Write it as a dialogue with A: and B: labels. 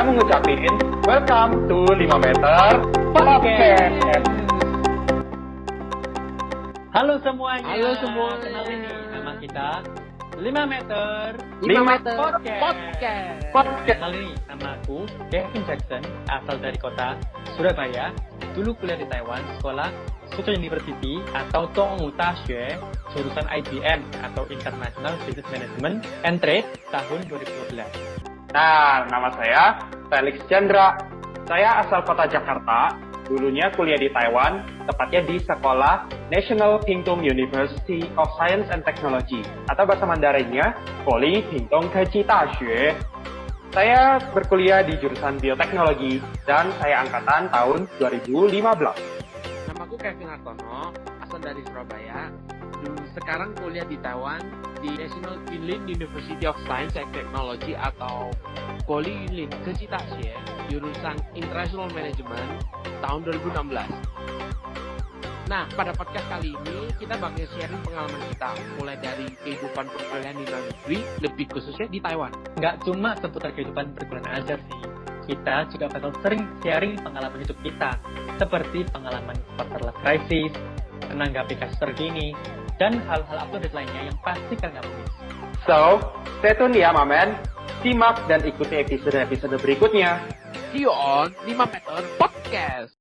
A: kita mengucapin welcome to 5 meter podcast.
B: Halo semuanya.
C: Halo semua.
B: Kenalin nih nama kita 5 meter
A: Lima
C: meter
B: podcast.
C: podcast.
A: Podcast.
B: Kenalin nih nama aku Kevin Jackson, asal dari kota Surabaya. Dulu kuliah di Taiwan, sekolah Suzhou University atau Tongwu Daxue, jurusan IBM atau International Business Management and Trade tahun 2012.
A: Nah, nama saya Felix Chandra. Saya asal kota Jakarta. Dulunya kuliah di Taiwan, tepatnya di sekolah National Pingtung University of Science and Technology atau bahasa Mandarinnya Poli Pingtung Keji Daxue. Saya berkuliah di jurusan bioteknologi dan saya angkatan tahun 2015.
C: Namaku Kevin Hartono, asal dari Surabaya. Dulu sekarang kuliah di Taiwan di National Yunlin University of Science and Technology atau Poly Yunlin Kecitaxie, jurusan International Management tahun 2016. Nah, pada podcast kali ini kita bakal sharing pengalaman kita mulai dari kehidupan perkuliahan di luar negeri, lebih khususnya di Taiwan.
B: Nggak cuma seputar kehidupan perkuliahan aja sih. Kita juga bakal sering sharing pengalaman hidup kita, seperti pengalaman quarter life crisis, menanggapi kasus terkini, dan hal-hal update lainnya yang pasti kalian nggak miss.
A: So, stay tune ya, Mamen. Simak dan ikuti episode-episode berikutnya.
C: See you on 5 Meter Podcast.